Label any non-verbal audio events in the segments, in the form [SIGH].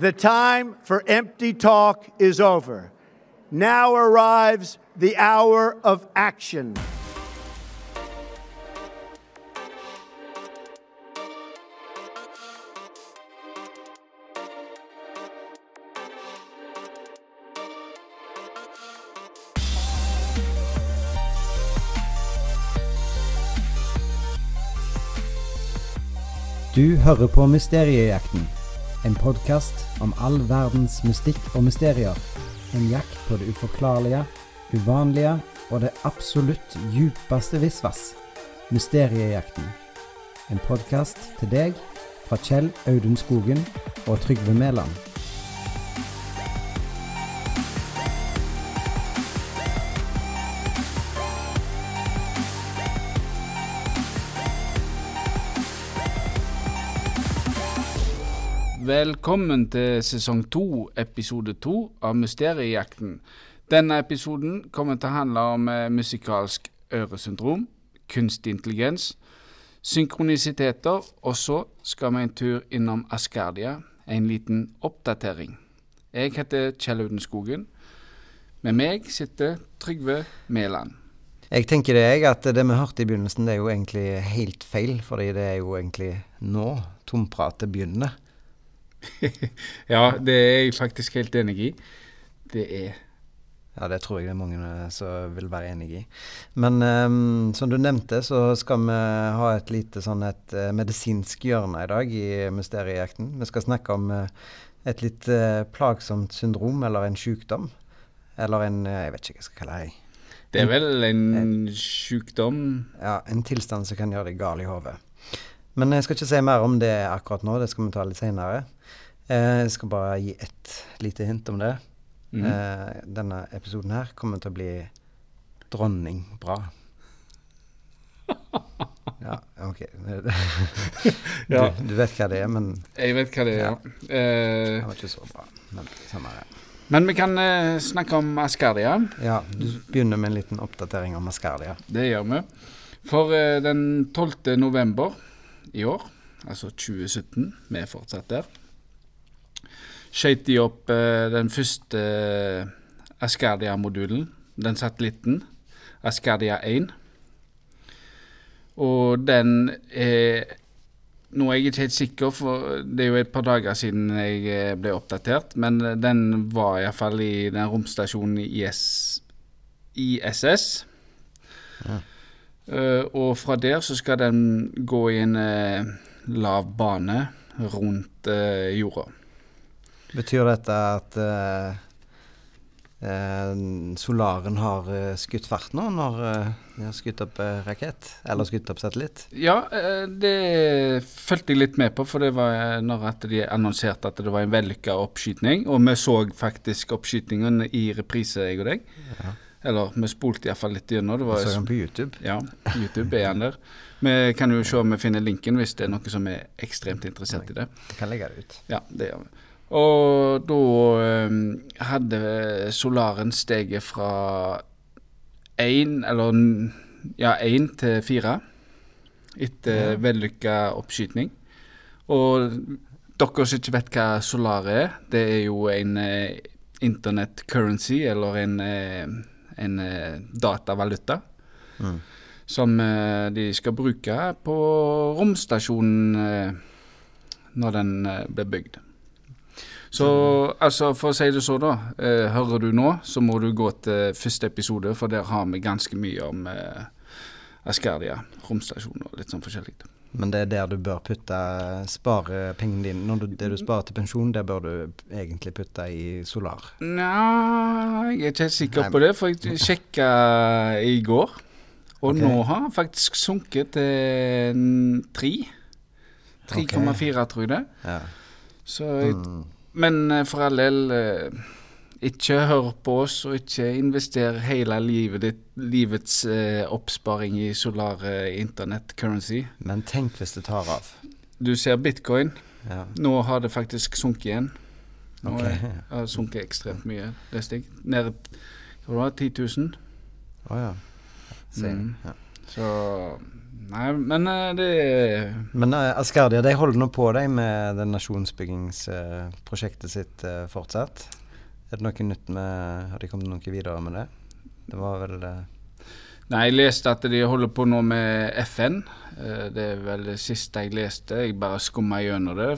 The time for empty talk is over. Now arrives the hour of action. Du hører på Mysteriejakten. En podkast om all verdens mystikk og mysterier. En jakt på det uforklarlige, uvanlige og det absolutt djupeste visvas. Mysteriejakten. En podkast til deg fra Kjell Audun Skogen og Trygve Mæland. Velkommen til sesong to, episode to av Mysteriejakten. Denne episoden kommer til å handle om eh, musikalsk øresyndrom, kunstig intelligens, synkronisiteter, og så skal vi en tur innom Askardia, en liten oppdatering. Jeg heter Kjell Auden Skogen. Med meg sitter Trygve Mæland. Jeg tenker det, jeg, at det vi hørte i begynnelsen, det er jo egentlig helt feil. Fordi det er jo egentlig nå tompratet begynner. [LAUGHS] ja, det er jeg faktisk helt enig i. Det er Ja, det tror jeg det er mange eh, som vil være enig i. Men um, som du nevnte, så skal vi ha et lite sånn et uh, medisinsk hjørne i dag i Mysteriejakten. Vi skal snakke om uh, et litt plagsomt syndrom eller en sykdom. Eller en Jeg vet ikke hva jeg skal kalle det. Det er vel en, en sykdom? Ja, en tilstand som kan gjøre deg gal i hodet. Men jeg skal ikke si mer om det akkurat nå, det skal vi ta litt seinere. Eh, jeg skal bare gi et lite hint om det. Mm. Eh, denne episoden her kommer til å bli dronningbra. [LAUGHS] ja, OK. [LAUGHS] du, du, vet hva det er, men Jeg vet hva det er, ja. ja. Eh, det var ikke så bra, men samme det. Men vi kan eh, snakke om Ascardia. Ja, du begynner med en liten oppdatering om Ascardia. Det gjør vi. For eh, den 12. november i år, altså 2017, vi er fortsatt der, skjøt de opp eh, den første eh, Ascardia-modulen, den satellitten, Ascardia 1. Og den er Nå er jeg ikke helt sikker, for det er jo et par dager siden jeg eh, ble oppdatert, men den var iallfall i den romstasjonen IS, ISS. Ja. Uh, og fra der så skal den gå i en uh, lav bane rundt uh, jorda. Betyr dette at solaren har skutt fart nå, når de har skutt opp rakett? Eller skutt opp satellitt? Ja, det fulgte jeg litt med på, for det var når de annonserte at det var en vellykka oppskyting. Og vi så faktisk oppskytingen i reprise, jeg og deg. Ja. Eller vi spolte iallfall litt gjennom. Det var, så han på YouTube? Ja, YouTube er han der. Vi kan jo se om vi finner linken hvis det er noe som er ekstremt interessert i det. Vi kan legge det ut. Ja, det gjør vi. Og da um, hadde solaren steget fra én, eller ja, én til fire etter ja. vellykka oppskyting. Og dere som ikke vet hva solar er, det er jo en eh, internet currency, eller en eh, en eh, datavaluta. Mm. Som eh, de skal bruke på romstasjonen eh, når den blir bygd. Så altså, for å si det så, da. Eh, hører du nå, så må du gå til første episode, for der har vi ganske mye om eh, Ascardia romstasjon og litt sånn forskjellig. Men det er der du bør putte spare pengene dine. Når du, det du sparer til pensjon, det bør du egentlig putte i Solar? Nei, jeg er ikke helt sikker Nei. på det, for jeg sjekka i går. Og okay. nå har han faktisk sunket til 3. 3,4, okay. tror jeg det. Ja. Så, mm. Men eh, for all del eh, ikke hør på oss, og ikke invester hele livet ditt, livets eh, oppsparing i solar eh, internet currency. Men tenk hvis det tar av. Du ser bitcoin. Ja. Nå har det faktisk sunket igjen. Nå okay. har det sunket ekstremt mye, leste jeg. Ned hva var det, 10 000. Å oh, ja. Mm. ja. Så Nei, men eh, det Men uh, Askardia de holder nå på deg med det nasjonsbyggingsprosjektet sitt eh, fortsatt. Er det noe nytt med Har de kommet noe videre med det? Det var vel eh, Nei, jeg leste at de holder på nå med FN. Eh, Det er vel det siste jeg leste. Jeg bare skumma gjennom det.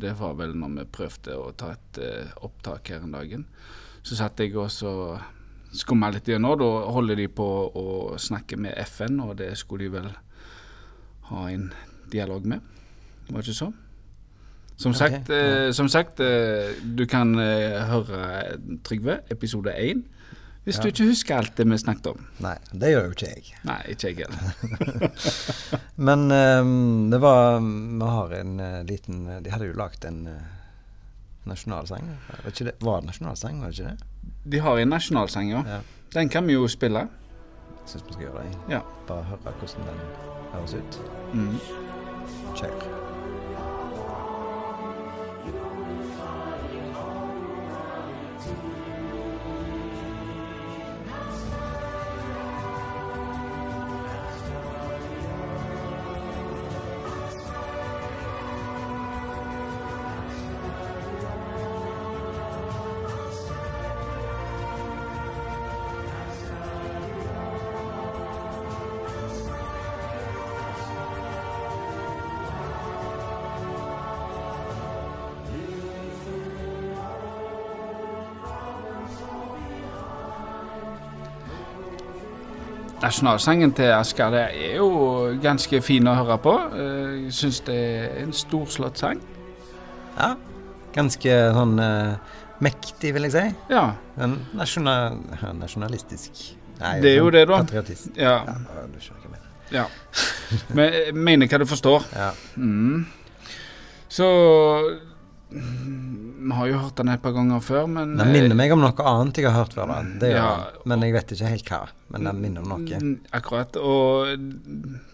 Det var vel når vi prøvde å ta et eh, opptak her en dagen. Så satt jeg også skumma litt gjennom. Da holder de på å snakke med FN, og det skulle de vel ha en dialog med. Var det ikke så? Som okay. sagt, eh, som sagt eh, du kan eh, høre Trygve, episode én, hvis Ja. du ikke husker alt det vi snakket om. Nei, det gjør jo ikke jeg. Nei, ikke jeg heller. [LAUGHS] Men eh, det var Vi har en eh, liten De hadde jo lagd en eh, nasjonalsang. Var, det, var det nasjonalsang, var det ikke det? De har en nasjonalsang, ja. Ja. Den kan vi jo spille. Syns vi skal gjøre det. Ja. Bare høre hvordan den høres ut. Mm. Kjør. Nasjonalsangen til Asker det er jo ganske fin å høre på. Eh, Jeg syns det er en storslått sang. Ja. Ganske sånn uh, mektig, vil jeg si. Ja. En nasjonal, nasjonalistisk. Nei, Det er jo sånn det, da. Patriotisk. Ja. Ja, du skjønner hva jeg mener. ja. Men jeg mener hva du forstår. Ja. Mm. Så Vi har jo hørt den et par ganger før, men Den minner meg om noe annet jeg har hørt før. da. Det Ja. den. Men jeg vet ikke helt hva. Men den minner om noe. Mm, Akkurat. Og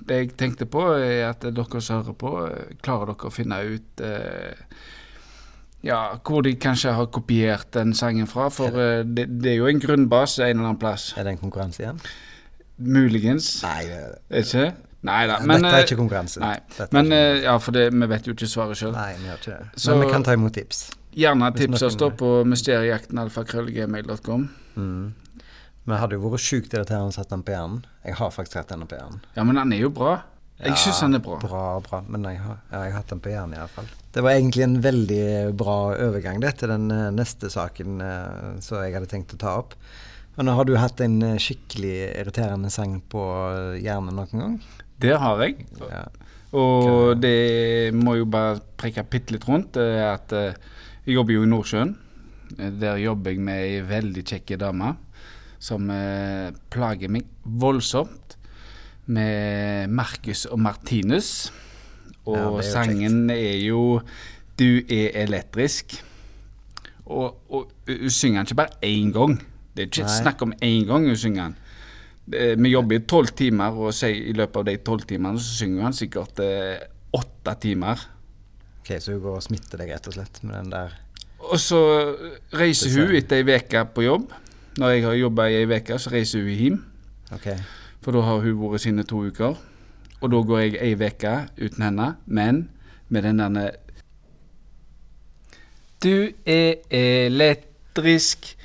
det jeg tenkte på, er at dere som hører på, klarer dere å finne ut eh, ja, hvor de kanskje har kopiert den sangen fra. For eh, det, det er jo en grunnbase en eller annen plass. Er det en konkurranse igjen? Muligens. Nei, det, det ikke? Nei da. Men, dette er eh, ikke konkurranse. Nei, men ikke eh, ja, for det, vi vet jo ikke svaret sjøl. Nei, vi gjør ikke det. Så- Men vi kan ta imot tips. Gjerne tips oss da på mysteriejakten.alfakrøllgmail.com. Mm. Men hadde jo vært sjukt irriterende å sette den på hjernen. Jeg har faktisk hatt den på hjernen. Ja, men den er jo bra. Jeg Ja, syns den er bra. Bra, bra. Men jeg har, jeg har hatt den på hjernen iallfall. Det var egentlig en veldig bra overgang det til den eh, neste saken som jeg hadde tenkt å ta opp. Men har du hatt en eh, skikkelig irriterende sang på eh, hjernen noen gang? Det har jeg. Ja. Og det må jo bare preke bitte litt rundt. Er at eh, jeg jobber jo i Nordsjøen. Eh, Der jobber jeg med ei veldig kjekk dame som eh, plager meg voldsomt. Med Marcus og Martinus. Og Ja, er sangen er jo 'Du er elektrisk'. Og, og hun synger den ikke bare én gang. Det er ikke Nei. snakk om én gang hun synger den. Det- Vi jobber i tolv timer, og i løpet av de tolv timene så synger han sikkert eh, åtte timer. Ok, Så hun går og smitter deg rett og slett med den der Og så reiser hun etter ei uke på jobb. Når jeg har jobba i ei uke, så reiser hun hjem. Okay. For da har hun vært sine to uker. Og da går jeg ei uke uten henne, men med den derne Du er elektrisk.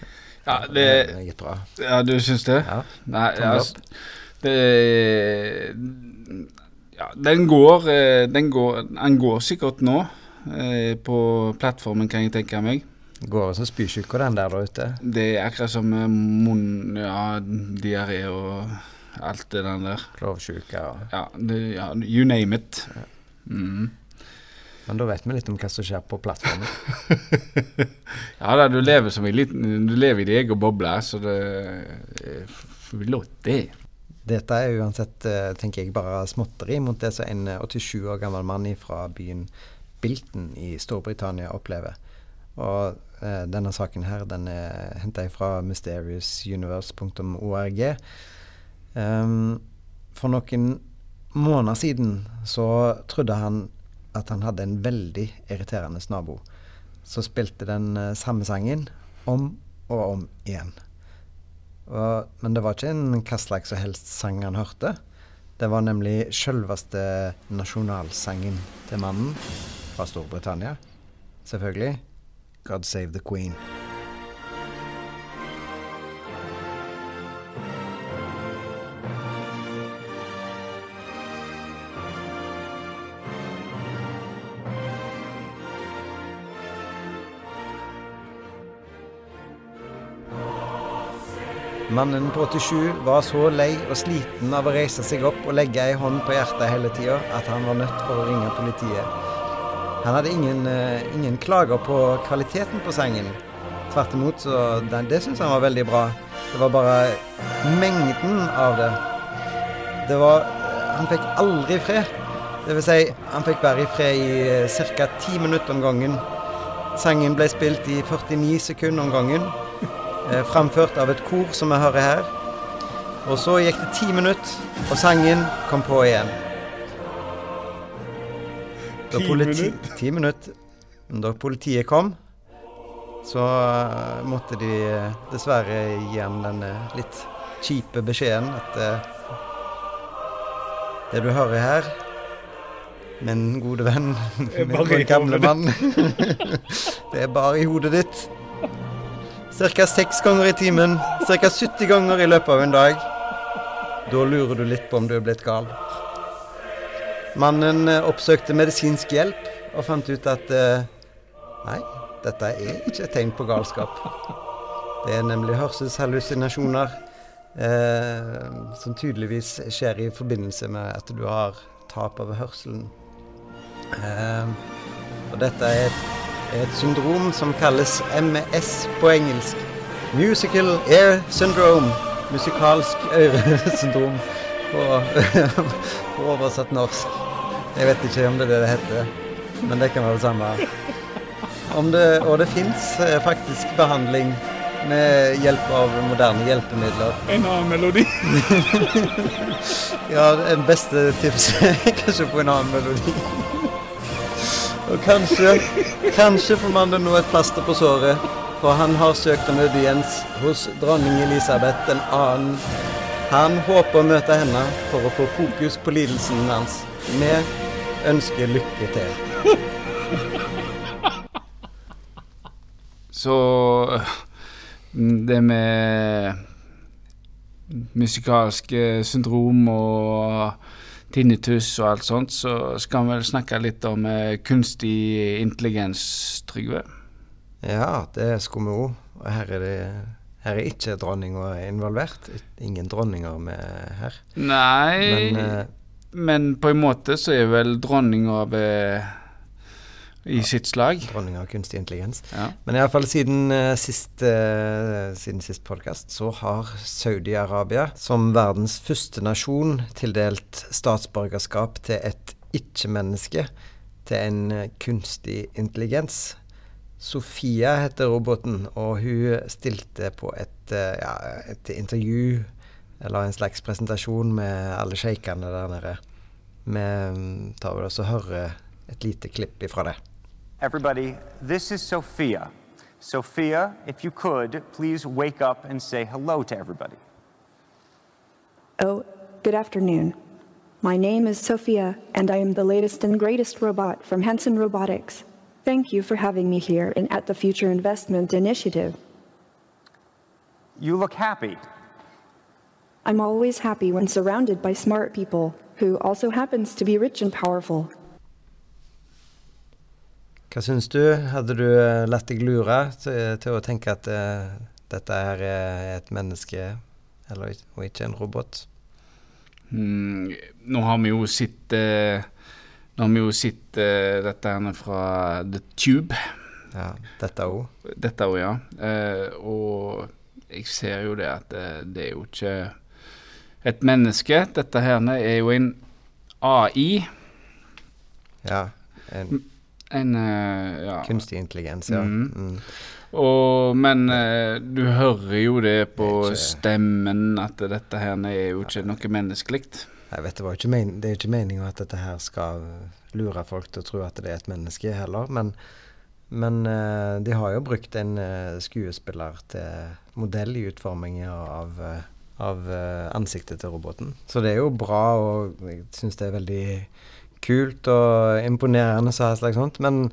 Ja, Det det er meget bra. Ja, du syns det? Ja. Nei, altså det, ja, den går eh, Den går Den går sikkert nå eh, på plattformen, kan jeg tenke meg. Går som spysjuka den der ute. Det er akkurat som munn... Ja, diaré og alt det der. Klovsjuke og Ja, ja, you name it. Mm. Men da vet vi litt om hva som skjer på plattformen. [LAUGHS] Ja da, du lever som i liten Du lever i din egen boble, så det flott, det. Dette er uansett, eh, tenker jeg, bare småtteri mot det som en eh, 87 år gammel mann fra byen Bilton i Storbritannia opplever. Og eh, denne saken her, den er henta fra mysteriousuniverse.org. Um, for noen måneder siden så trodde han at han hadde en veldig irriterende nabo. Så spilte den eh, samme sangen om og om igjen. Og, men det var ikke en hva slags som helst sang han hørte. Det var nemlig sjølveste nasjonalsangen til mannen fra Storbritannia. Selvfølgelig. God save the queen. Mannen på 87 var så lei og sliten av å reise seg opp og legge ei hånd på hjertet hele tida at han var nødt for å ringe politiet. Han hadde ingen, eh, ingen klager på kvaliteten på sangen. Tvert imot, så det, det syns han var veldig bra. Det var bare mengden av det. Det var Han fikk aldri fred. Det vil si, han fikk være i fred i ca. ti minutter om gangen. Sangen ble spilt i 49 sekunder om gangen. Eh, framført av et kor, som vi hører her. Og så gikk det ti minutter, og sangen kom på igjen. Da Ti politi-? Ti minutter. Da politiet kom, så eh, måtte de eh, dessverre gi ham den litt kjipe beskjeden at det du hører her, min gode venn, [LAUGHS] min gamle mann, [LAUGHS] det er bare i hodet ditt. Ca. seks ganger i timen, ca. 70 ganger i løpet av en dag. Da lurer du litt på om du er blitt gal. Mannen eh, oppsøkte medisinsk hjelp og fant ut at eh, nei, dette er ikke et tegn på galskap. Det er nemlig hørselshallusinasjoner eh, som tydeligvis skjer i forbindelse med at du har tap av hørselen. Eh, og dette er et, et syndrom som kalles MS på engelsk. Musical Air Syndrome. Musikalsk øresyndrom på, [LAUGHS] på oversatt norsk. Jeg vet ikke om det er det det heter, men det kan være det samme. Om det, og det fins faktisk behandling med hjelp av moderne hjelpemidler. En annen melodi. [LAUGHS] Ja, det beste tipset er kanskje få en annen melodi. Og kanskje, kanskje får mannen nå et plaster på såret, for han har søkt om audiens hos dronning Elisabeth den annen. Han håper å møte henne for å få fokus på lidelsen hans. Vi ønsker lykke til. Så det med musikalske syndrom og tinnitus og alt sånt, så skal vi vel snakke litt om eh, kunstig intelligens, Trygve. Ja, det skulle vi òg. Og her er det her er ikke dronninga involvert. Ingen dronninger med her. Nei, Men eh, men på en måte så er vel dronninga ved i sitt slag. dronning av kunstig intelligens. Ja. Men iallfall siden uh, sist, uh, siden sist podkast så har Saudi-Arabia som verdens første nasjon tildelt statsborgerskap til et ikke-menneske, til en uh, kunstig intelligens. Sofia heter roboten, og hun stilte på et, uh, ja, et intervju, eller en slags presentasjon med alle sjeikene der nede. Vi mm, tar vel også og hører et lite klipp ifra det. Everybody, this is Sophia. Sophia, if you could, please wake up and say hello to everybody. Oh, good afternoon. My name is Sophia, and I am the latest and greatest robot from Henson Robotics. Thank you for having me here and at the Future Investment Initiative. You look happy. I'm always happy when surrounded by smart people who also happens to be rich and powerful. Hva syns du? Hadde du eh, latt deg lure til, til å tenke at uh, dette her er et menneske, eller, og ikke en robot? Mm, nå har vi jo sett uh, Nå har vi jo sett uh, dette her fra The Tube. Ja, dette òg. Dette òg, ja. Og jeg ser jo det at det er jo ikke et menneske. Dette her er jo en AI. Ja. En En uh, ja. kunstig intelligens, ja. Mm. Mm. Og, men uh, du hører jo det på Det ikke- stemmen at dette her er jo ikke noe menneskelig. Jeg vet, det, var ikke men, det er ikke meninga at dette her skal lure folk til å tro at det er et menneske heller, men, men uh, de har jo brukt en eh, skuespiller til modell i utformingen av, eh, av eh, ansiktet til roboten. Så det er jo bra, og jeg syns det er veldig kult og imponerende så slags sånt. Men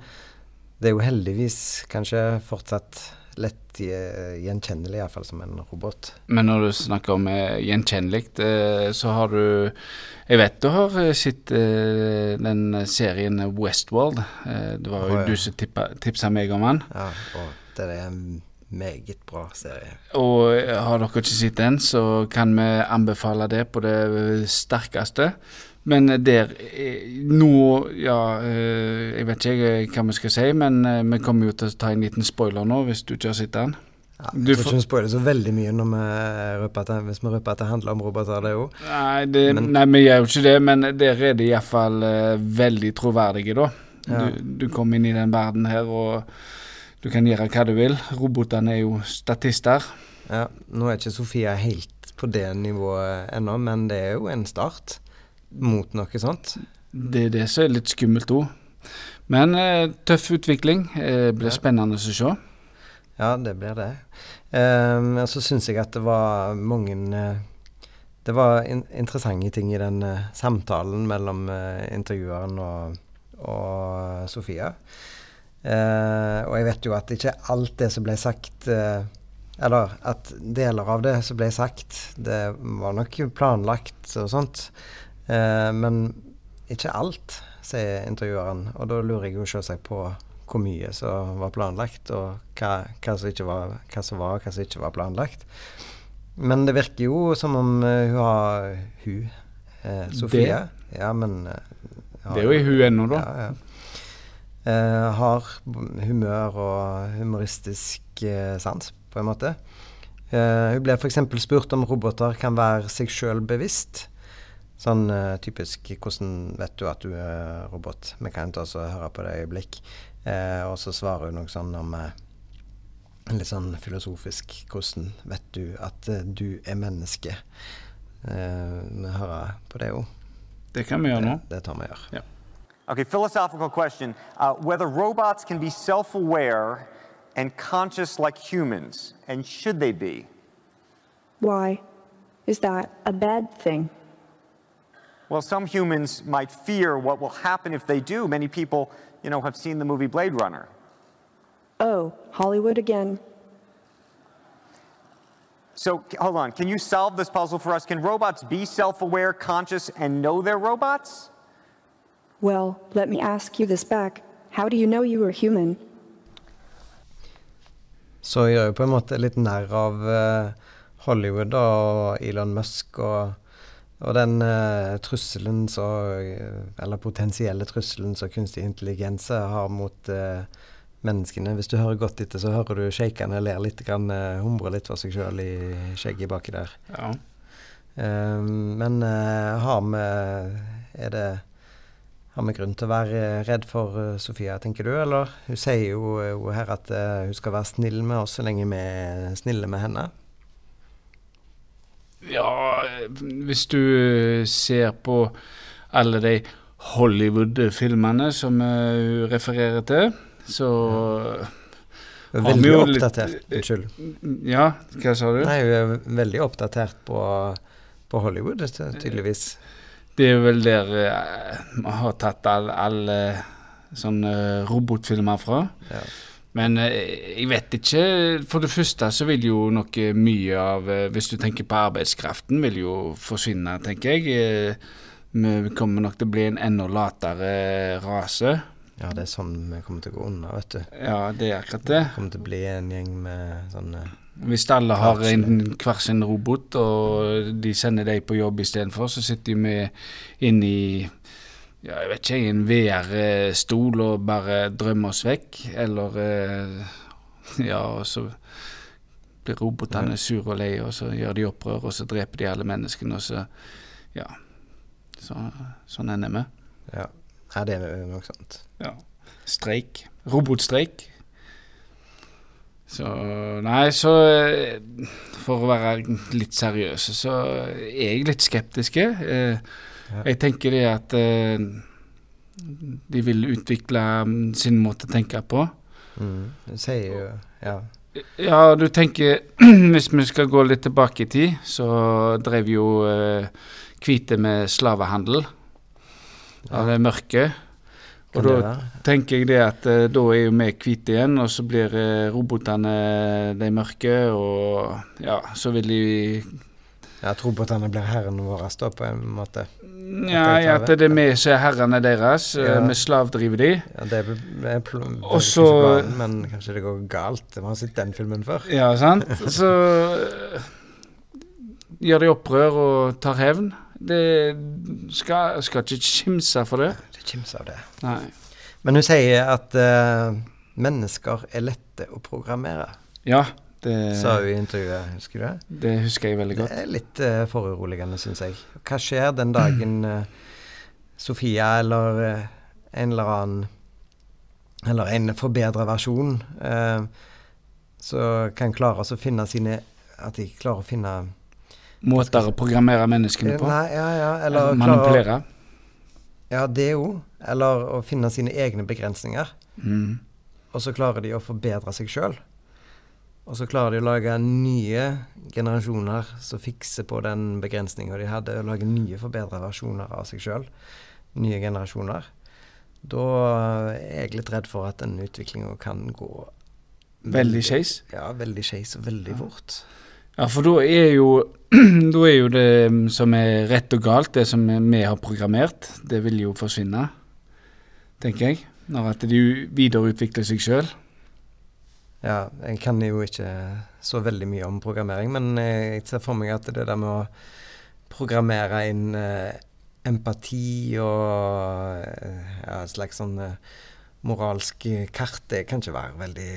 det er jo heldigvis kanskje fortsatt lett gjenkjennelig, iallfall som en robot. Men når du snakker om eh, gjenkjennelig, eh, så har du Jeg vet du har eh, sett den serien Westworld. Det var jo ja. du som tipsa meg om den. Ja, og det er en meget bra serie. Og har dere ikke sett den, så kan vi anbefale det på det sterkeste. Men der eh, Nå Ja, eh, jeg vet ikke hva vi skal si, men eh, vi kommer jo til å ta en liten spoiler nå, hvis du ikke har sett den. Ja, Du jeg tror får- ikke vi spoiler så veldig mye når vi røper at det, hvis vi røper at det handler om det òg. Nei, det, Men- nei, vi gjør jo ikke det, men der er de iallfall uh, veldig troverdige, da. Ja. Du, du kommer inn i den verden her, og du kan gjøre hva du vil. Robotene er jo statister. Ja, nå er ikke Sofia helt på det nivået ennå, men det er jo en start mot noe sånt. Det er det som er litt skummelt òg. Men eh, tøff utvikling. Eh, blir Ja. spennende å se. Ja, det blir det. Um, og så syns jeg at det var mange eh, Det var in interessante ting i den uh, samtalen mellom uh, intervjueren og, og Sofia. Uh, og jeg vet jo at ikke alt det som ble sagt Eller at deler av det som ble sagt, det var nok planlagt og sånt. Eh, men ikke alt, sier intervjueren. Og da lurer jeg jo selvsagt på hvor mye som var planlagt, og hva, hva, som var, hva som var, hva som ikke var planlagt. Men det virker jo som om eh, hun har Hun, eh, Sofie Ja, men eh, har Det er jo i hun ennå, da. Ja, ja. Eh, har humør og humoristisk eh, sans, på en måte. Eh, hun ble f.eks. spurt om roboter kan være seg sjøl bevisst. Sånn uh, typisk 'Hvordan vet du at du er robot?' Vi kan ta oss og høre på det i øyeblikk. Uh, og så svarer hun noe sånn om uh, Litt sånn filosofisk 'Hvordan vet du at eh, du er menneske?' Eh, vi hører på det òg. Det kan vi gjøre nå. Det, det tar vi og gjør. Okay, philosophical question. Uh, whether robots can be self aware and conscious like humans, and should they be? Why? Is that a bad thing? Well, some humans might fear what will happen if they do. Many people, you know, have seen the movie Blade Runner. Oh, Hollywood again. So, hold on. Can you solve this puzzle for us? Can robots be self aware, conscious, and know they're robots? Well, let me ask you this back. How do you know you are human? Så gjør jo på en måte litt nær av eh, Hollywood da, og Elon Musk og, og den uh, trusselen så Eller potensielle trusselen som kunstig intelligens har mot uh, menneskene. Hvis du hører godt etter, så hører du shakene ler litt, kan uh, humre litt for seg sjøl i skjegget baki der. Ja. Eh, men eh, har vi Er det har vi grunn til å være redd for eh, Sofia, tenker du? Eller hun sier jo, eh, her at eh, hun skal være snill med oss så lenge vi er snille med henne. Ja, hvis du eh, ser på alle de Hollywood-filmene som eh, hun refererer til, så vi veldig jo oppdatert. Unnskyld. Ja, hva sa du? Nei, hun er veldig oppdatert på, på Hollywood, tydeligvis. Det er vel der eh, vi har tatt alle all, eh, sånne robotfilmer fra. Ja. Men eh, jeg vet ikke. For det første så vil jo nok eh, mye av eh, Hvis du tenker på arbeidskraften, vil jo forsvinne, tenker jeg. Vi kommer nok til å bli en enda latere rase. ja, det er sånn vi kommer til å gå unna, vet du. Ja, det er akkurat det. Vi kommer til å bli en gjeng med sånne Hvis alle har en, hver sin robot, og de sender deg på jobb istedenfor, så sitter vi inne inn i ja, jeg vet ikke, en VR-stol og bare drømmer oss vekk. Eller eh, Ja, og så blir robotene sure og leie, og så gjør de opprør, og så dreper de alle menneskene, og så Ja. Så, sånn ender vi. Ja, ja det er nok sant. Ja. Streik. Robotstreik. Så Nei, så eh, For å være litt seriøs, så er jeg litt skeptisk. Eh. Jeg tenker det at eh, de vil utvikle mm, sin måte å tenke på. Mm. Hun sier jo Ja. Ja, du tenker [CLEARS THROAT] Hvis vi skal gå litt tilbake i tid, så drev jo eh, hvite med slavehandel av det mørke. Og da tenker jeg det at eh, da er jo vi hvite igjen, og så blir eh, robotene de mørke, og ja, så vil de Ja, at robotene blir herren vår da, på en måte. Ja, ja at det er vi er herrene deres. eh, Ja. Vi slavdriver de. Ja, det er, er pl Og så- planen, Men kanskje det går galt. Vi har sett den filmen før. Ja, sant? Så eh, gjør de opprør og tar hevn. Det skal, skal ikke kimse for det. Det kimser av det. Nei. Men hun sier at uh, mennesker er lette å programmere, Ja, det, sa hun i intervjuet. Husker du det? det husker jeg veldig godt. Det er litt uh, foruroligende, syns jeg. Hva skjer den dagen uh, [CLEARS THROAT] Sofia eller uh, en eller annen Eller en forbedra versjon uh, så kan klare å finne sine At de klarer å finne Måter å programmere menneskene på. Nei, ja, ja, eller manipulere. Ja, det òg. Eller å finne sine egne begrensninger. Mm. Og så klarer de å forbedre seg sjøl. Og så klarer de å lage nye generasjoner som fikser på den begrensninga de hadde, og lage nye forbedra versjoner av seg sjøl. Nye generasjoner. Da er jeg litt redd for at den utviklinga kan gå Veldig skeis. Ja, veldig skeis og veldig fort. Ja, for da er jo [CLEARS THROAT] Da er jo det som er rett og galt, det som vi har programmert, det vil jo forsvinne, tenker jeg. Når at de videreutvikler seg sjøl. Ja, jeg kan jo ikke så veldig mye om programmering, men jeg ser for meg at det der med å programmere inn eh, empati og eh, ja, et slags sånn eh, moralsk kart, det kan ikke være veldig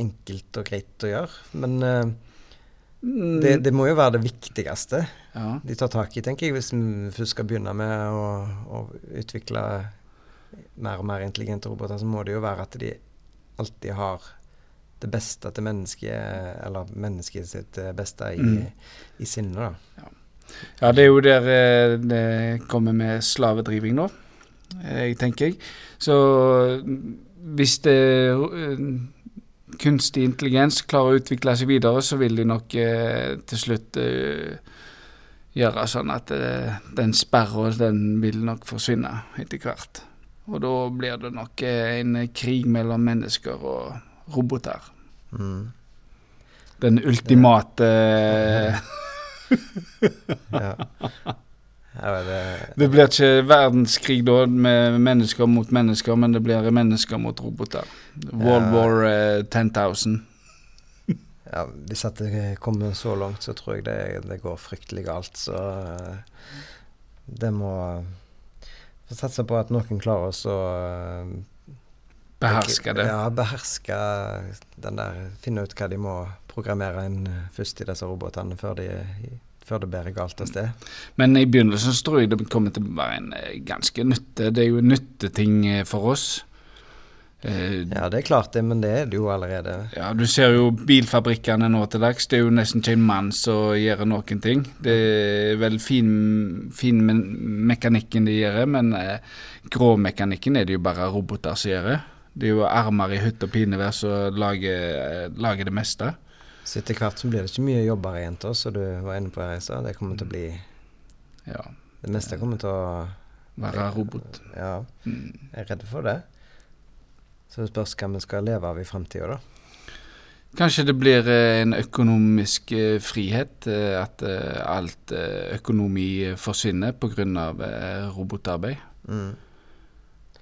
enkelt og greit å gjøre. Men eh, det, det må jo være det viktigste Ja. de tar tak i, tenker jeg, hvis vi først skal begynne med å, å utvikle mer og mer intelligente roboter, så må det jo være at de alltid har det beste til mennesket, eller mennesket sitt eh, beste i, Mm. i sinnet, da. Ja, det er jo der eh, det kommer med slavedriving nå, eh, tenker jeg. Så mm, hvis det kunstig intelligens klarer å utvikle seg videre, så vil de nok eh, til slutt eh, gjøre sånn at eh, den sperra, den vil nok forsvinne etter hvert. Og da blir det nok en krig mellom mennesker og roboter. Mm. Den ultimate eh, Ja. Ja, det, Det blir ikke verdenskrig da med mennesker mot mennesker, men det blir mennesker mot roboter. World Ja. War eh, 10,000. ja, hvis det kommer så langt, så tror jeg det, det går fryktelig galt. Så eh, det må Få satse på at noen klarer oss å eh, Beherske det. Ja, beherske den der Finne ut hva de må programmere inn eh, først i disse robotene, før, de, før det bærer galt av sted. Men i begynnelsen så tror jeg det kommer til å være en eh, ganske nytte. Det er jo nytteting eh, for oss. Ja, det er klart det, men det er det jo allerede. Ja, Du ser jo bilfabrikkene nå til dags. Det er jo nesten ikke en mann som gjør noen ting. Det er vel fin, fin mekanikken de gjør, men gråmekanikken er det jo bare roboter som gjør. Det er jo armer i hytt og pinevær som lager, eh, lager det meste. Så etter hvert så blir det ikke mye jobber igjen til oss, som du var inne på her i stad. Det kommer til å bli Ja, Det meste kommer til å være robot. Ja, Mm. jeg er redd for det. Så det spørs hva vi skal leve av i framtida, da. Kanskje det blir eh, en økonomisk eh, frihet, at alt økonomi forsvinner pga. Robotarbeid. Mm.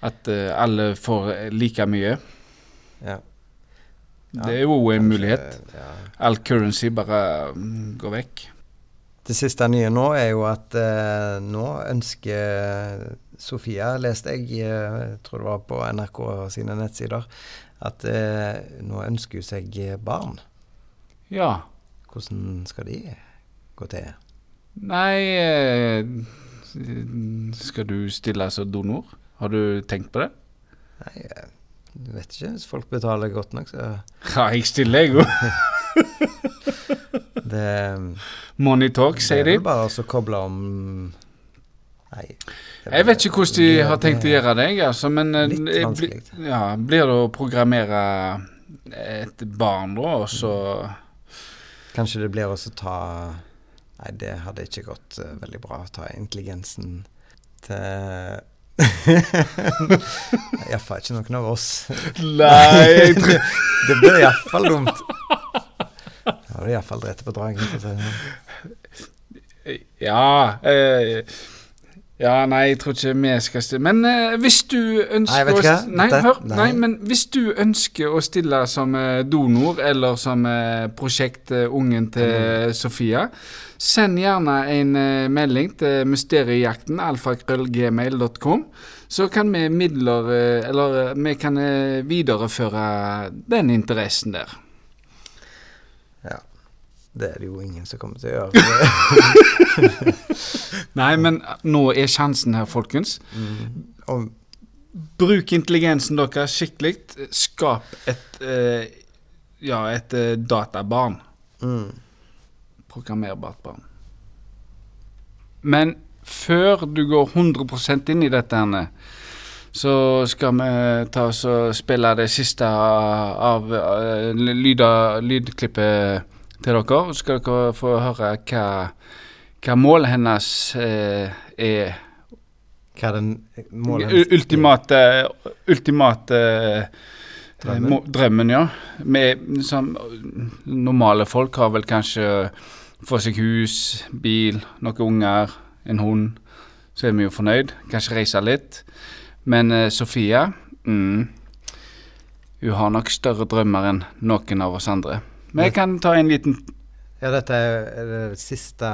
At eh, alle får eh, like mye. Ja. Det er jo en Kanskje- mulighet. Ja. All currency bare mm, går vekk. Det siste nye nå er jo at eh, nå ønsker Sofia, leste jeg, eh, tror det var på NRK sine nettsider, at eh, nå ønsker hun seg barn. Ja. Hvordan skal de gå til? Nei eh, Skal du stille som donor? Har du tenkt på det? Nei, jeg vet ikke. Hvis folk betaler godt nok, så Ja, jeg stiller, jeg òg. det Money talk, sier de. Det er vel bare å koble om Nei. Jeg vet ikke hvordan de har tenkt å gjøre det, altså, men eh, Litt vanskelig. bli- ja, blir det å programmere et barn, da, og så Kanskje det blir også ta Nei, det hadde ikke gått uh, veldig bra å ta intelligensen til [LAUGHS] Iallfall ikke noen av oss. Nei! [LAUGHS] det, blir iallfall dumt. Da har du iallfall drept på dragen. Sånn. Ja eh, Ja, nei, jeg tror ikke vi skal stille Men uh, hvis du ønsker Nei, å Nei, hør. Nei. nei. men hvis du ønsker å stille som eh, donor, eller som prosjekt eh, Ungen til Sofia, send gjerne en melding til mysteriejakten alfakrøllgmail.com. Så kan vi midler Eller vi kan videreføre den interessen der. Ja. Det er det jo ingen som kommer til å gjøre. [LAUGHS] [LAUGHS] Nei, men nå er sjansen her, folkens. Og Bruk intelligensen deres skikkelig. Skap et eh, Ja, et eh, databarn. mm, Programmerbart barn. Men før du går 100% inn i dette, her, så skal vi ta oss og spille det siste av uh, lydklippet til dere. Så skal dere få høre hva, hva målet hennes eh, er hva er den målet U- Ultimate, ultimate Drømmen? drømmen. Må, drømmen, ja. Med, som, normale folk har vel kanskje få seg hus, bil, noen unger, en hund. Så er vi jo fornøyd. Kanskje reise litt. Men eh, Sofia mm, Hun har nok større drømmer enn noen av oss andre. Vi kan ta en liten Ja, dette er det siste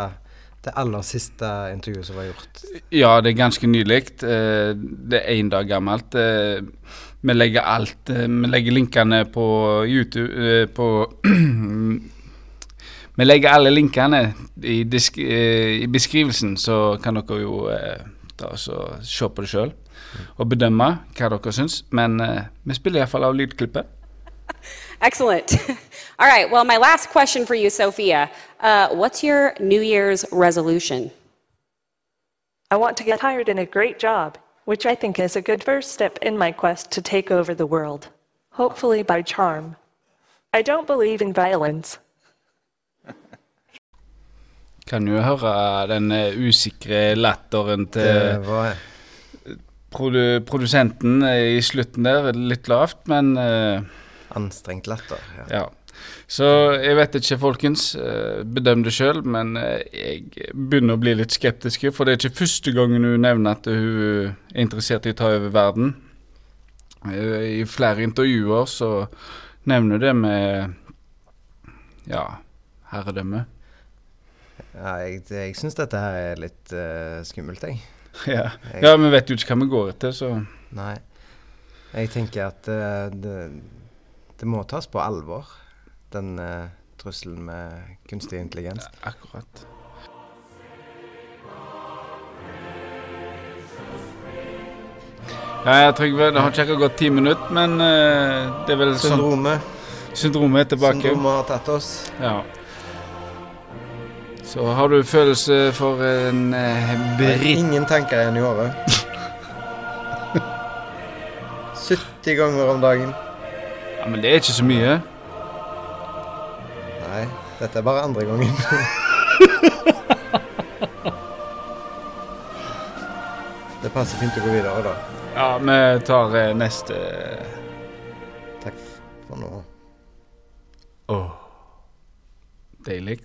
Det aller siste intervjuet som var gjort. Ja, det er ganske nylig. Eh, Det er én dag gammelt. Eh, Vi legger alt eh, Vi legger linkene på YouTube På [CLEARS THROAT] Vi legger alle linkene i, disk, i beskrivelsen, så kan dere jo ta og se på det sjøl. Og bedømme hva dere syns. Men vi spiller iallfall av lydklippet. [LAUGHS] Excellent. [LAUGHS] All right. Well, my last question for you, Sophia. Uh, what's your New Year's resolution? I want to get hired in a great job, which I think is a good first step in my quest to take over the world. Hopefully by charm. I don't believe in violence. [LAUGHS] Kan jo høre den eh, usikre latteren til Det var produ produsenten eh, i slutten der. Litt lavt, men eh, anstrengt latter. Ja. Ja. Så jeg vet ikke, folkens. eh, Bedøm det sjøl, men eh, jeg begynner å bli litt skeptisk. For det er ikke første gangen hun nevner at hun er interessert i å ta over verden. Eh, I flere intervjuer så nevner hun det med ja, herredømme. Ja, jeg jeg syns dette her er litt uh, skummelt, jeg. [LAUGHS] Ja. ja, vi vet jo ikke hva vi går etter, så Nei. Jeg tenker at uh, det, det må tas på alvor, den uh, trusselen med kunstig intelligens. akkurat. Ja, jeg Trygve, det har ikke akkurat gått ti minutter, men uh, det er vel sånn Syndromet. syndromet er tilbake. Syndromet har tatt oss. Ja. Så har du følelse for en eh, britt... ingen tanker igjen i året. [LAUGHS] 70 ganger om dagen. Ja, men det er ikke så mye. Nei, dette er bare andre gangen. [LAUGHS] det passer fint å gå videre, da. Ja, vi tar eh, neste Takk for nå. Åh. Deilig.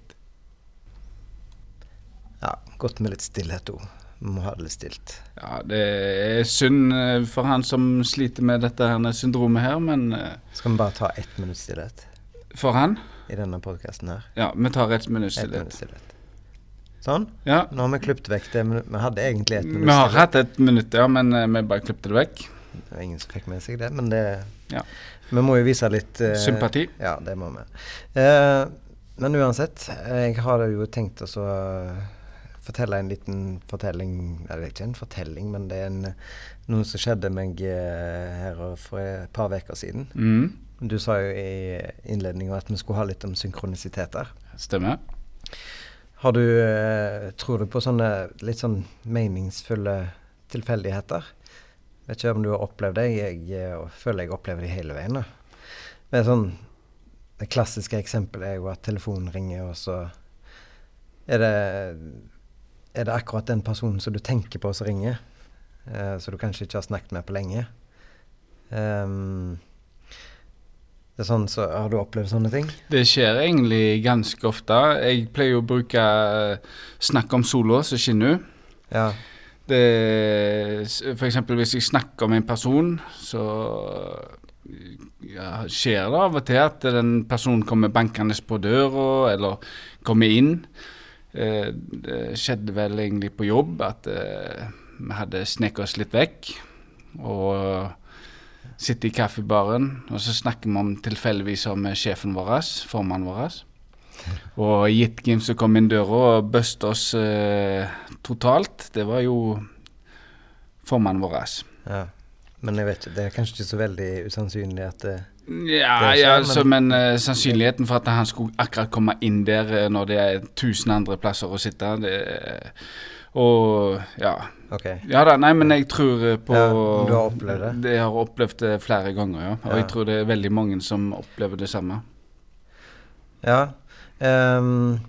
Ja, godt med litt stillhet òg. Må ha det litt stilt. Ja, det er synd eh, for han som sliter med dette her syndromet her, men eh, Skal vi bare ta ett minutt stillhet for han i denne podkasten her? Ja, vi tar ett minutt Ett stillhet. minutt stillhet. Sånn. Ja, Nå har vi klippet vekk det. Vi hadde egentlig ett minutt vi har hatt ett minutt, ja, men eh, vi bare klippet det vekk. Det var ingen som fikk med seg det, men det Ja. Vi må jo vise litt uh, Sympati. Ja, det må vi. Uh, men uansett, jeg har jo tenkt å så fortelle en liten fortelling Eller det er ikke en fortelling, men det er en, noe som skjedde meg eh, her for et par uker siden. Mm, Du sa jo i innledninga at vi skulle ha litt om synkronisiteter. stemmer. Har du, eh, tror du på sånne litt sånn meningsfulle tilfeldigheter? Vet ikke om du har opplevd det. Jeg, jeg føler jeg opplever det hele veien. da. Det sånn Det klassiske eksempelet er jo at telefonen ringer, og så er det Er det akkurat den personen som du tenker på som ringer, eh, som du kanskje ikke har snakket med på lenge. Um, det er sånn så Har du opplevd sånne ting? Det skjer egentlig ganske ofte. Jeg pleier å bruke eh, snakk om sola som skinner. Ja. Det, for eksempel hvis jeg snakker med en person, så ja, skjer det av og til at den personen kommer bankende på døra, eller kommer inn. Eh, det skjedde vel egentlig på jobb at eh, vi hadde sneket oss litt vekk. Og sitter i kaffebaren, og så snakker vi om tilfeldigvis om sjefen vår, formannen vår. [LAUGHS] Og gitt hvem som kom inn døra og bøste oss eh, totalt, det var jo formannen vår. ja. Men jeg vet ikke, det er kanskje ikke så veldig usannsynlig at det Ja, skjer, ja men- men uh, sannsynligheten for at han skulle akkurat komme inn der uh, når det er tusen andre plasser å sitte, det Og ja. OK. Ja da, nei, men jeg tror eh, på Ja, du har opplevd det? Det har opplevd det flere ganger, ja. Og Ja. jeg tror det er veldig mange som opplever det samme. Ja. ehm,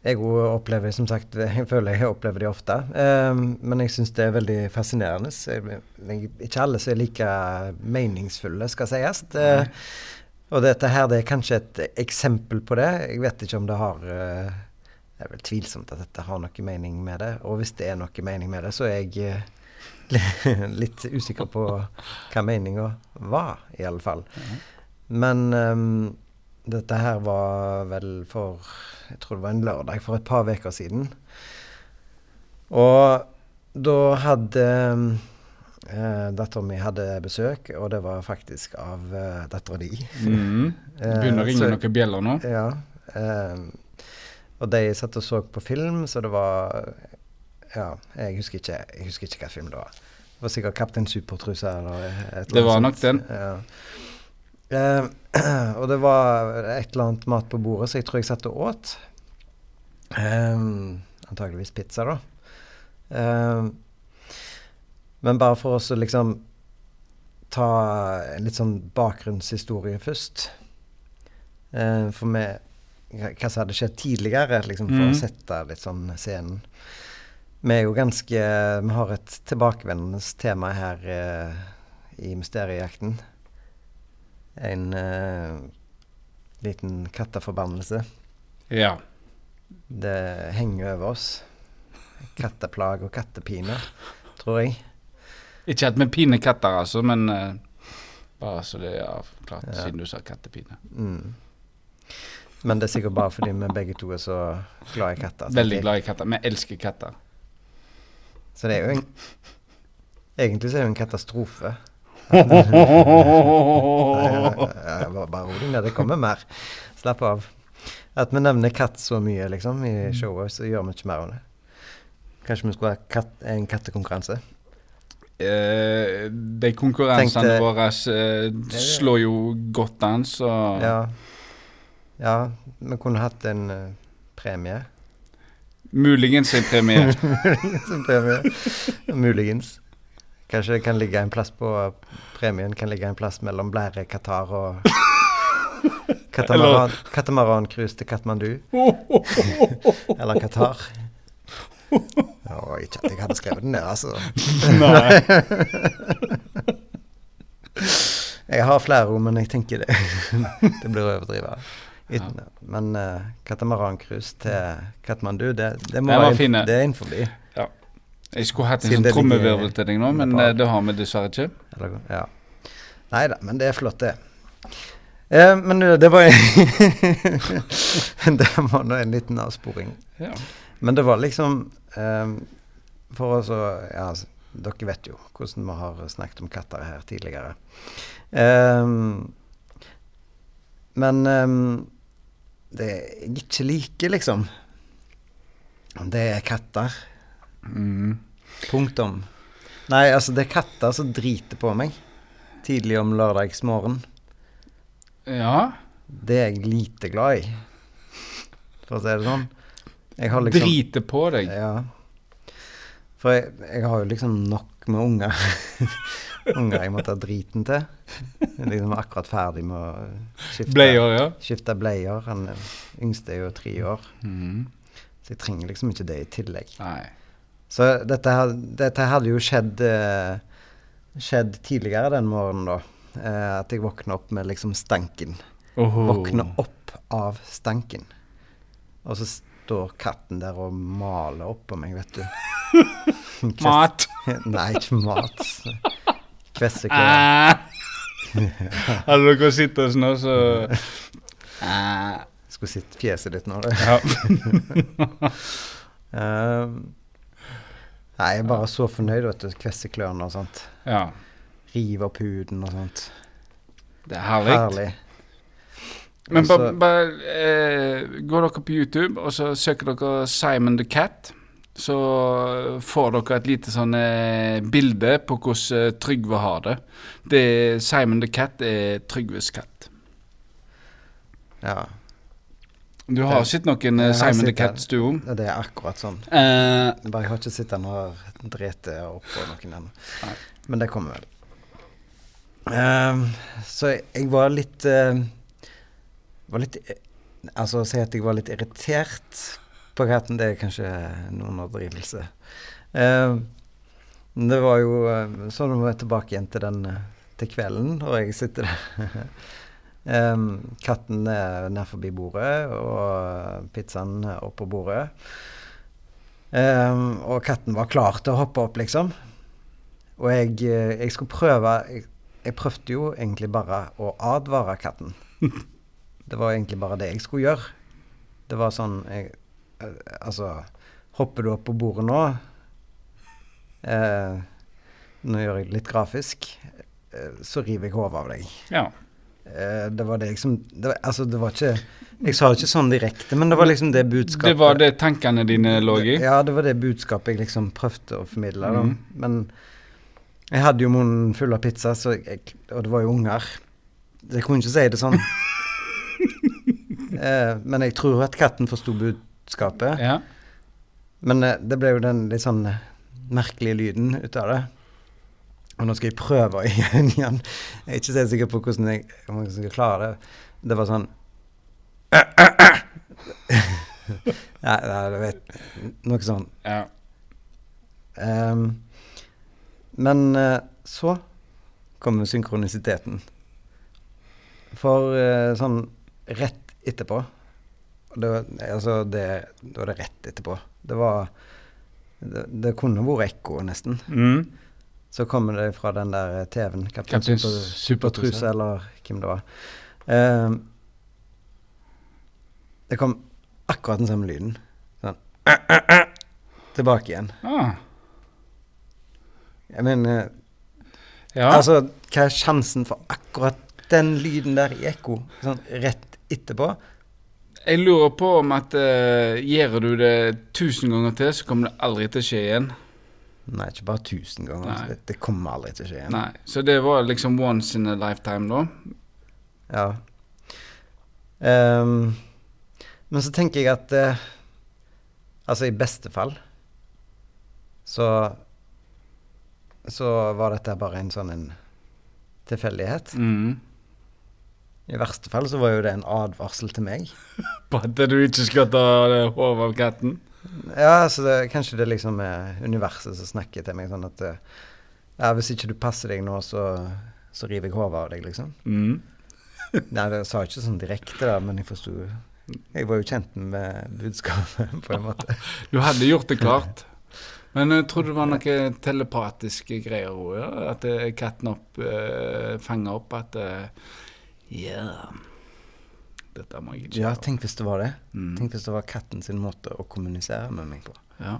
jeg opplever som sagt [LAUGHS] Jeg føler jeg opplever de ofte. Um, men jeg syns det er veldig fascinerende. Jeg, jeg, ikke alle som er like meningsfulle, skal sies. Det, og dette her det er kanskje et eksempel på det. Jeg vet ikke om det har uh, Det er vel tvilsomt at dette har noe mening med det. Og hvis det er noe mening med det, så er jeg uh, [LAUGHS] litt usikker på hva meninga var, i alle fall. Men ehm, dette her var vel for Jeg tror det var en lørdag for et par uker siden. Og da hadde eh, dattera mi hadde besøk, og det var faktisk av eh, dattera di. Mm. Det [LAUGHS] begynner å Eh, ringe så- noen bjeller nå. Ja. Eh, og de satt og så på film, så det var Ja, jeg husker ikke, jeg husker ikke hva film det var. Det var sikkert 'Kaptein Supertruse' eller et eller annet. Det var nok den. Ja. Eh, [CLEARS THROAT] og det var et eller annet mat på bordet, så jeg tror jeg satt og åt. Eh, antageligvis pizza, da. Eh, men bare for oss å liksom ta en litt sånn bakgrunnshistorie først. Eh, for vi hva hva som hadde skjedd tidligere, liksom, for mm. å sette litt sånn scenen. Vi er jo ganske Vi har et tilbakevendende tema her eh, i Mysteriejakten. En uh, liten katteforbannelse. Ja. Det henger over oss. Katteplag og kattepine, tror jeg. Ikke at vi piner katter, altså, men uh, bare så det er avklart, Ja. siden du sa kattepine. Mm. Men det er sikkert bare fordi vi begge to er så glad i katter. Veldig glad i katter. Vi elsker katter. Så det er jo en Egentlig så er det jo en katastrofe. Bare, bare ro deg ned, det kommer mer. Slapp av. At vi nevner katt så mye liksom i showet, så gjør vi ikke mer av det. Kanskje vi skulle ha katt, en kattekonkurranse? Eh, de konkurransene Tenkte- våre eh, slår jo godt an, så Ja. ja, vi kunne hatt en uh, premie. muligens en premie. [LAUGHS] Muligens en premie. Muligens. Kanskje det kan ligge en plass på premien kan ligge en plass mellom Blære, Qatar og [LAUGHS] Katamaran, Katamaran-cruise til Katmandu. [LAUGHS] Eller Qatar. Oh, ikke at jeg hadde skrevet den ned, altså. Nei. [LAUGHS] jeg har flere ord, men jeg tenker det Det blir å overdrive. Men uh, katamaran-cruise til Katmandu, det, det må det. det er innenfor. Jeg skulle hatt en sånn trommevirvel til deg nå, men under eh, det har vi dessverre ikke. Ja. Nei da, men det er flott, det. Eh, men det var [LAUGHS] Det var nå en liten avsporing. Ja. Men det var liksom eh, For å Ja, altså, dere vet jo hvordan vi har snakket om katter her tidligere. Eh, men eh, det jeg ikke liker, liksom, det er katter. Mm. Punktum. Nei, altså, det er katter som driter på meg tidlig om lørdagsmorgen. ja. Det er jeg lite glad i, for å si det sånn. Jeg har liksom Drite på deg. Ja. For jeg, jeg har jo liksom nok med unger. [LAUGHS] unger jeg må ta driten til. Jeg er liksom akkurat ferdig med å skifte Bleier, ja. Skifte bleier. Han yngste er jo tre år. Mm. Så jeg trenger liksom ikke det i tillegg. Nei. Så dette, dette hadde jo skjedd eh, Skjedd tidligere den morgenen, da. Eh, at jeg våkna opp med liksom stanken. Oho. Våkne opp av stanken. Og så står katten der og maler oppå meg, vet du. [LAUGHS] Mat. [LAUGHS] Nei, ikke mat. Kvesseklør. Ah. [LAUGHS] Hadde dere sittet sånn, så ah. Skulle sett fjeset ditt nå, du. Ja. Ehm, nei, jeg er bare så fornøyd, vet du. Kvesser klørne og sånt. ja. Rive opp huden og sånt. Det er herlig. Herlig. Men bare, bare eh, går dere på YouTube, og så søker dere Simon the Cat. Så får dere et lite sånn eh, bilde på hvordan eh, Trygve har det. det. Simon the Cat er Trygves katt. Ja. Du har sett noen uh, Simon the. Cat-stuo? Det er akkurat sånn. Uh, Bare jeg har ikke sett den og drete oppå noen ennå. Men det kommer vel. Ehm, så jeg, jeg var litt uh, Var litt Altså å si at jeg var litt irritert på katten, det er kanskje noen overdrivelse. Uh, det var jo sånn er jeg tilbake igjen til den til kvelden, og jeg sitter der. [LAUGHS] Ehm, katten er nær forbi bordet, og pizzaen er oppå bordet. Um, og katten var klar til å hoppe opp, liksom. Og jeg, eh, jeg skulle prøve jeg, jeg prøvde jo egentlig bare å advare katten. [LAUGHS] Det var egentlig bare det jeg skulle gjøre. Det var sånn jeg, eh, Altså, hopper du opp på bordet nå eh, Nå gjør jeg det litt grafisk. Eh, så river jeg hodet av deg. ja. Eh, det var det jeg som det var, Altså, det var ikke Jeg sa det ikke sånn direkte, men det var liksom det budskapet Det var det tankene dine lå i? ja, det var det budskapet jeg liksom prøvde å formidle. Da. Mhm. Men jeg hadde jo munnen full av pizza, så jeg, og det var jo unger. Jeg kunne ikke si det sånn. [LAUGHS] eh, men jeg tror at katten forsto budskapet. Ja. Men eh, det ble jo den litt sånn merkelige lyden ut av det. Og nå skal jeg prøve [LAUGHS] igjen. igjen. Jeg er ikke så sikker på hvordan jeg, om jeg skal klare det. Det var sånn [LAUGHS] Nei, nei, du vet Noe sånn. ja. Um, men eh, så kommer synkronisiteten. For eh, sånn rett etterpå det, Altså, det, da var det rett etterpå. Det var Det, det kunne vært ekko, nesten. Mm. Så kommer det fra den der TV-en. Kaptein Super, Supertruse. Eller hvem det var. Uh, det kom akkurat den samme lyden. Sånn [CLEARS THROAT] Tilbake igjen. Ah. Jeg mener Ja. Altså, hva er sjansen for akkurat den lyden der i ekko sånn rett etterpå? Jeg lurer på om at eh, gjør du det tusen ganger til, så kommer det aldri til å skje igjen. Nei, ikke bare tusen ganger. Altså, Det, det kommer aldri til å skje igjen. Nei, Så det var liksom once in a lifetime, da? Ja. Um, men så tenker jeg at uh, Altså, i beste fall så Så var dette bare en sånn en tilfeldighet. Mm. I verste fall så var jo det en advarsel til meg. [LAUGHS] På at du ikke skal ta det hodet av katten? Ja, så det, kanskje det liksom er universet som snakker til meg sånn at eh, Ja, hvis ikke du passer deg nå, så, så river jeg hodet av deg, liksom. Mm. [LAUGHS] Nei, det sa jeg ikke sånn direkte, da, men jeg forsto Jeg var jo kjent med budskapet, på en måte. [LAUGHS] Du hadde gjort det klart. [LAUGHS] Men jeg tror det var noen telepatiske greier òg, ja? At eh, katten opp uh, fanger opp at uh, Ja, dette jeg ikke Ja, tenk hvis det var det. Mm. Tenk hvis det var katten sin måte å kommunisere med meg på. Ja.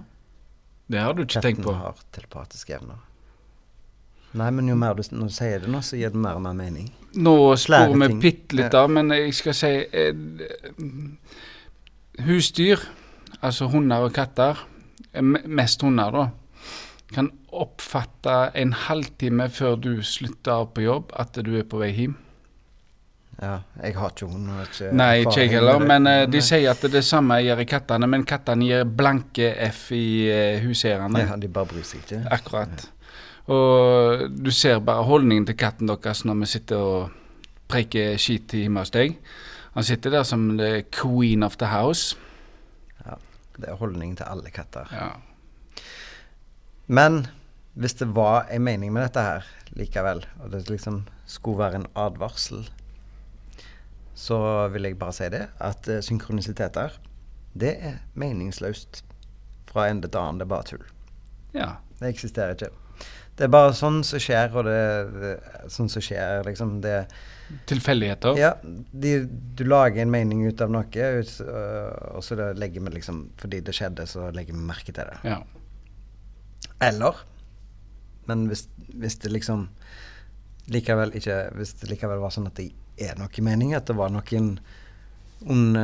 Det har du ikke Katten tenkt på. Katten har telepatiske evner. Nei, men jo mer du, når du sier det nå, så gir det mer og mer mening. Nå sporer vi bitte litt av, men jeg skal si eh, Husdyr, altså hunder og katter, eh, mest hunder, da, kan oppfatte en halvtime før du slutter på jobb, at du er på vei hjem. Ja, jeg har ikke hund. Nei, ikke jeg heller. Men uh, de eh, sier at det samme gjør kattene, men kattene gir blanke F i uh, huseierne. ja, De bare bryr seg ikke. Akkurat. Og du ser bare holdningen til katten deres når vi sitter og preiker skit hjemme hos deg. Han sitter der som the queen of the house. Ja, Det er holdningen til alle katter. Ja. Men hvis det var en mening med dette her likevel, og det liksom skulle være en advarsel, så vil jeg bare si det, at eh, synkronisiteter, det er meningsløst fra ende til annen. Det er bare tull. ja. Det eksisterer ikke. Det er bare sånn som skjer, og det, det sånn som skjer, liksom. Det Tilfeldigheter. Ja, de, du lager en mening ut av noe, ut, øh, og så legger vi liksom Fordi det skjedde, så legger vi merke til det. Ja. Eller Men hvis, hvis det liksom likevel ikke Hvis det likevel var sånn at det er noe mening, at det var noen onde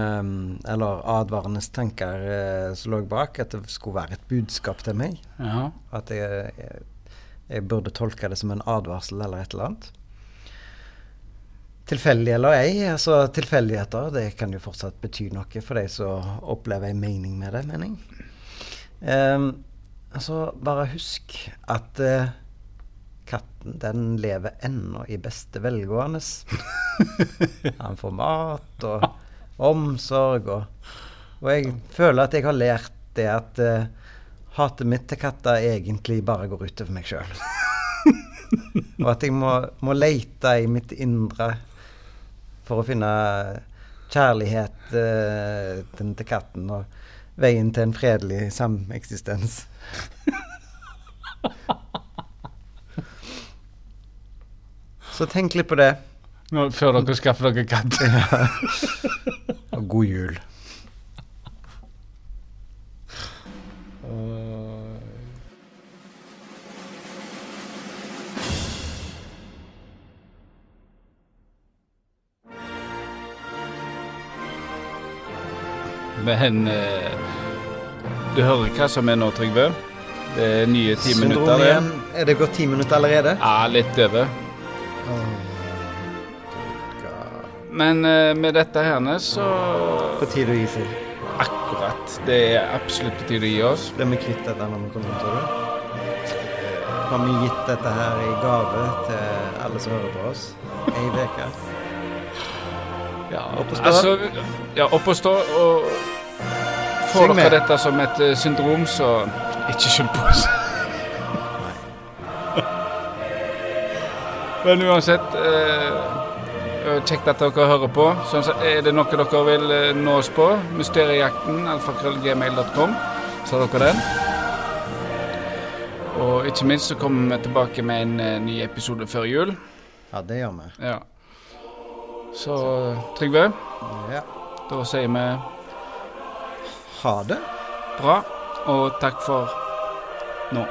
eller advarende tanker eh, som lå bak, at det skulle være et budskap til meg, ja. at jeg, jeg, jeg burde tolke det som en advarsel eller et eller annet. Tilfeldig eller ei, altså tilfeldigheter det kan jo fortsatt bety noe for de som opplever en mening med det, mener jeg. Ehm, altså, bare husk at eh, katten, den lever ennå i beste velgående. [LAUGHS] Han får mat og omsorg, og, og jeg føler at jeg har lært det at uh, hatet mitt til katter egentlig bare går utover meg sjøl. [LAUGHS] og at jeg må, må lete i mitt indre for å finne kjærlighet uh, til, til katten og veien til en fredelig sameksistens. [LAUGHS] Så tenk litt på det, Nå, før dere skaffer dere katt. [LAUGHS] og god jul. Men eh, du hører hva som er nå, Trygve? Det er nye ti minutter. Syndrom det. igjen. Er det gått ti minutter allerede? Ja, litt over. Men eh, med dette her så På tide å gi seg. Akkurat. Det er absolutt på tide å gi oss. Blir vi kvitt dette når vi kommer hjem, tror du? Har vi gitt dette her i gave til alle som hører på oss? Ei uke? Ja, Opp og stå. Altså, ja, opp og stå. Og får dere dette som et eh, syndrom, så ikke skyld på oss. Men uansett eh, Kjekt at dere hører på. Sånn, så er det noe dere vil eh, nå oss på, mysteriejakten, alfakrøllgmail.com, så har dere den. Og ikke minst så kommer vi tilbake med en eh, ny episode før jul. Ja, det gjør vi. Ja. Så Trygve, Ja. da sier vi Ha det. bra, og takk for nå.